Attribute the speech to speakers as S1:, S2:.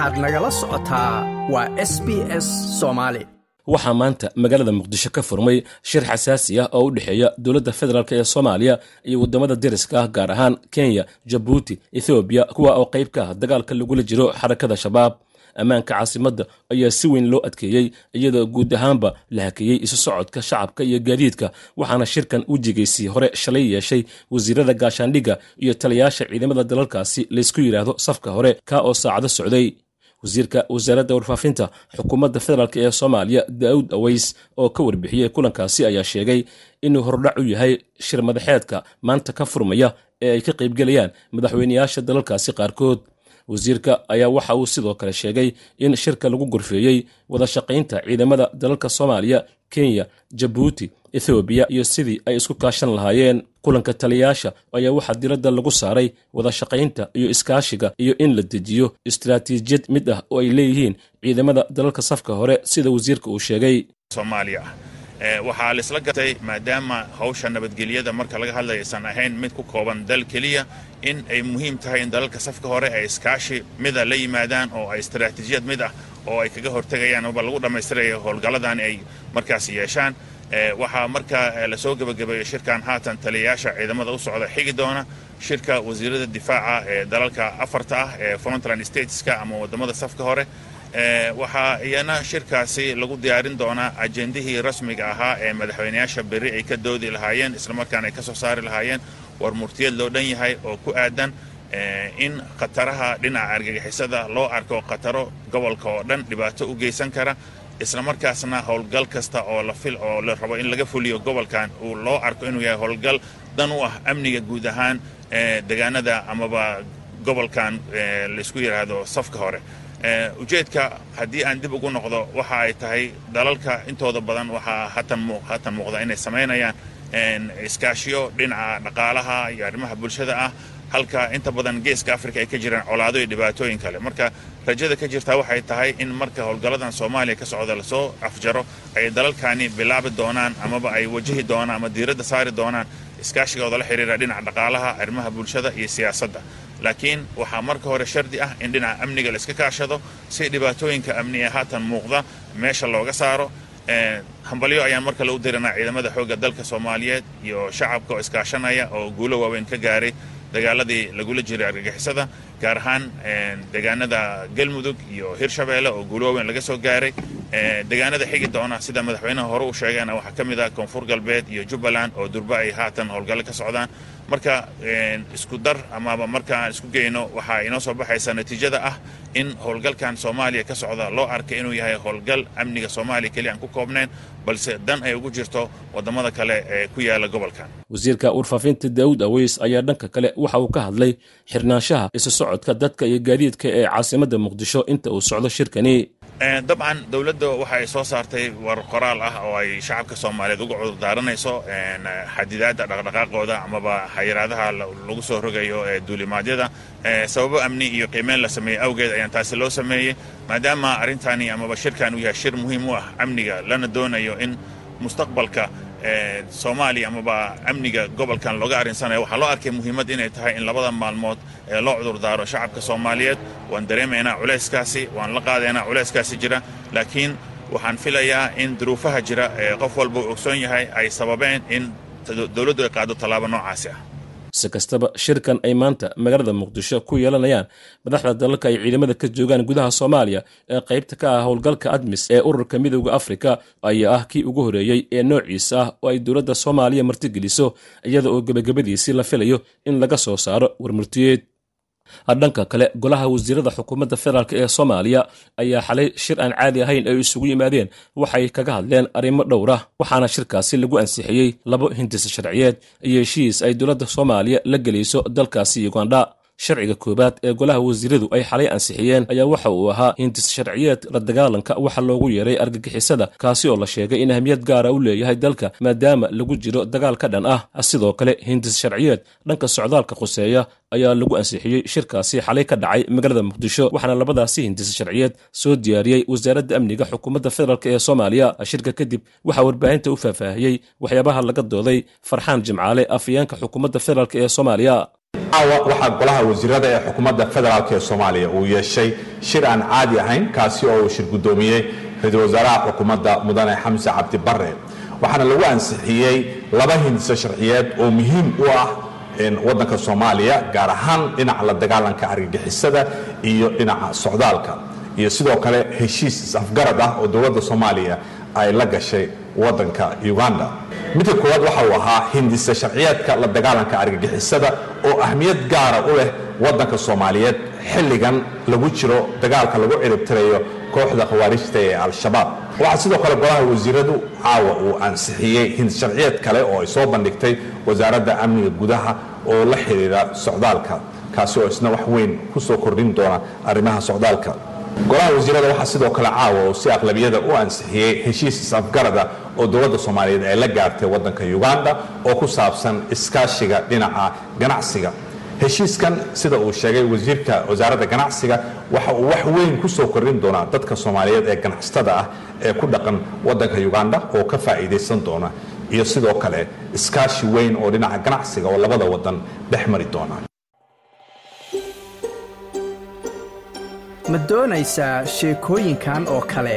S1: waxaad nagala socotaa waa s b s soomaali
S2: waxaa maanta magaalada muqdisho ka furmay shir xasaasi ah oo u dhexeeya dowladda federaalk ee soomaaliya iyo waddamada deriska ah gaar ahaan kenya jabuuti ethoobiya kuwa oo qayb ka ah dagaalka lagula jiro xarakada shabaab. Ammaanka caasimadda ayaa si weyn loo adkeeyey iyadoo guud ahaanba la hakeeyey isu socodka shacabka iyo gaadiidka waxaana shirkan wejigiisii hore shalay yeeshay wasiirada gaashaandhigga iyo taliyaasha ciidamada dalalkaasi laysku yidhaahdo safka hore kaa oo saacado socday wasiirka wasaaradda warfaafinta xukuumadda federaalk ee soomaaliya daa'uud aweys oo ka warbixiyey kulankaasi ayaa sheegay inuu hordhac u yahay shir madaxeedka maanta ka furmaya ee ay ka qaybgelayaan madaxweyneyaasha dalalkaasi qaarkood wasiirka ayaa waxa uu sidoo kale sheegay in shirka lagu gorfeeyey wada shaqaynta ciidamada dalalka soomaaliya kenya jabuuti ethoobiya iyo sidii ay isku kaashan lahaayeen. Kulanka taliyayaasha ayaa waxaa diradda lagu saaray wada shaqaynta iyo iskaashiga iyo in la dejiyo. Istaraatiijiyad mid ah oo ay leeyihiin ciidamada dalalka safka hore sida wasiirka uu sheegay
S3: waxaa laisla gatay maadaama hawsha nabadgelyada marka laga hadlaya aysan ahayn mid ku kooban dal keliya in ay muhiim tahay in dalalka safka hore ay iskaashi mida la yimaadaan oo ay istaraatiijiyad mid ah oo ay kaga hortegayaan oba lagu dhammaystiraya howlgalladani ay markaas yeeshaan. Waxaa marka la soo gebagabeeyo shirkan haatan taliyayaasha ciidamada u socda xigi doona shirka wasiirada difaaca ee dalalka afarta ah ee frontland stateska ama waddamada safka hore waxaa iyana shirkaasi lagu diyaarin doonaa ajendihii rasmiga ahaa ee madaxweyneyaasha berri ay ka doodi lahaayeen islamarkaana ay ka soo saari lahaayeen war murtiyad loo dhan yahay oo ku aadan in khataraha dhinaca argagixisada loo arko khataro gobolka oo dhan dhibaato u geysan kara islamarkaasna howlgal kasta oo la fil oo la rabo in laga fuliyo gobolkan uu loo arko inuu yahay howlgal dan u ah amniga guud ahaan deegaanada amaba gobolkan laysku yidhaahdo safka hore ujeedka haddii aan dib ugu noqdo waxa ay tahay dalalka intooda badan waxaa hatan muuqda inay samaynayaan iskaashiyo dhinaca dhaqaalaha iyo arrimaha bulshada ah. Halka inta badan geeska afrika ay ka jiraan colaado iyo dhibaatooyin kale. Marka rajada ka jirtaa waxay tahay in marka howlgalladan soomaaliya ka socda la soo afjaro ay dalalkani bilaabi doonaan amaba ay wajahi doonaan ama diiradda saari doonaan iskaashigooda la xiriira dhinaca dhaqaalaha arrimaha bulshada iyo siyaasadda laakiin waxaa marka hore shardi ah in dhinaca amniga la iska kaashado si dhibaatooyinka amni ee haatan muuqda meesha looga saaro. Hambalyo ayaan mar kale u diranaa ciidamada xoogga dalka soomaaliyeed iyo shacabka oo iskaashanaya oo guulo waaweyn ka gaaray dagaaladii lagula jiray argagixisada gaar ahaan deegaanada galmudug iyo hirshabeelle oo guulo waaweyn laga soo gaaray deegaanada xigi doona sida madaxweynaha hore u sheegeena waxaa ka mid ah koonfur galbeed iyo jubbaland oo durba ay haatan howlgalle ka socdaan. Marka isku dar amaba marka aan isku geyno waxaa inoo soo baxaysa natiijada ah in howlgalkan soomaaliya ka socda. Loo arkay inuu yahay howlgal amniga soomaaliya keliya aan ku koobnayn balse dan ay ugu jirto waddamada kale ee ku yaalla gobolkan.
S2: Wasiirka warfaafinta daawud aweys ayaa dhanka kale waxa uu ka hadlay xirnaanshaha socodka dadka iyo gaadiidka ee caasimadda muqdisho inta uu socdo shirkani.
S3: Dabcan dowladda waxa ay soo saartay war qoraal ah oo ay shacabka soomaaliyeed uga cudurdaaranayso xadidaadda dhaqdhaqaaqooda amaba xayiraadaha lagu soo rogayo ee duulimaadyada sababo amni iyo qiimeyn la sameeyey awgeed ayaan taasi loo sameeyey maadaama arrintani amaba shirkan uu yahay shir muhiim u ah amniga lana doonayo in mustaqbalka soomaaliya amaba amniga gobolkan looga arrinsanaya waxaa loo arkay muhiimad inay tahay in labada maalmood loo cudurdaaro shacabka soomaaliyeed. Waan dareemaynaa culayskaasi waan la qaadaynaa culayskaasi jira laakiin waxaan filayaa in duruufaha jira ee qof walba uu ogsoon yahay ay sababeen in dowladdu ay qaado tallaabo noocaasi ah
S2: si kastaba shirkan ay maanta magaalada muqdisho ku yeelanayaan madaxda dalalka ay ciidamada ka joogaan gudaha soomaaliya ee qaybta ka ah howlgalka admis ee ururka midowda afrika ayaa ah kii ugu horeeyey ee noociisa ah oo ay dowladda soomaaliya martigeliso iyada oo gebagabadiisii la filayo in laga soo saaro warmurtiyeed dhanka kale golaha wasiirada xukuumadda federaalk ee soomaaliya ayaa xalay shir aan caadi ahayn ay isugu yimaadeen. Waxay kaga hadleen arrimo dhowr ah waxaana shirkaasi lagu ansixiyey labo hindisa sharciyeed. Iyo heshiis ay dowladda soomaaliya la gelayso dalkaasi ugandha sharciga koowaad ee golaha wasiiradu ay xalay ansixiyeen ayaa waxa uu ahaa hindis sharciyeed la dagaalanka waxa loogu yeeray argagixisada kaasi oo la sheegay in ahmiyad gaara u leeyahay dalka maadaama lagu jiro dagaal ka dhan ah. Sidoo kale hindis sharciyeed dhanka socdaalka khuseeya ayaa lagu ansixiyey shirkaasi xalay ka dhacay magaalada muqdisho waxaana labadaasi hindis sharciyeed soo diyaariyey wasaaradda amniga xukuumadda federaalk ee soomaaliya. Shirka kadib waxaa warbaahinta u faahfaahiyey waxyaabaha laga dooday farxaan jimcaale afayeenka xukuumadda federaalk ee soomaaliya
S4: waxaa golaha wasiirada ee xukuumadda federaalk ee soomaaliya uu yeeshay shir aan caadi ahayn kaasi oo uu shir guddoomiyey ra'iisul wasaaraha xukuumadda mudane xamse cabdi bare waxaana lagu ansixiyey laba hindiso sharciyeed oo muhiim u ah waddanka soomaaliya gaar ahaan dhinaca la dagaalanka argagixisada iyo dhinaca socdaalka. Iyo sidoo kale heshiis is-afgarad ah oo dowladda soomaaliya ay la gashay waddanka uganda midka koowaad waxa uu ahaa hindisa sharciyeedka la dagaalanka argagixisada oo ahmiyad gaara u leh waddanka soomaaliyeed xilligan lagu jiro dagaalka lagu ciribtirayo kooxda khawaarijta ee al-shabaab. Waxaa sidoo kale golaha wasiiradu caawa uu ansixiyey hindis sharciyeed kale oo ay soo bandhigtay wasaaradda amniga gudaha oo la xidhiira socdaalka kaasi oo isna wax weyn ku soo kordhin doona arrimaha socdaalka. Golaha wasiirada waxaa sidoo kale caawa oo si aqlabiyada u ansixiyey heshiis is-afgarada oo dowladda soomaaliyeed ay la gaartay waddanka uganda oo ku saabsan iskaashiga dhinaca ganacsiga. Heshiiskan sida uu sheegay wasiirka wasaaradda ganacsiga waxa uu wax weyn ku soo kordhin doonaa dadka soomaaliyeed ee ganacsatada ah ee ku dhaqan waddanka uganda oo ka faa'iidaysan doona iyo sidoo kale iskaashi weyn oo dhinaca ganacsiga oo labada waddan dhex mari doona.
S1: Ma doonaysaa sheekooyinkan oo kale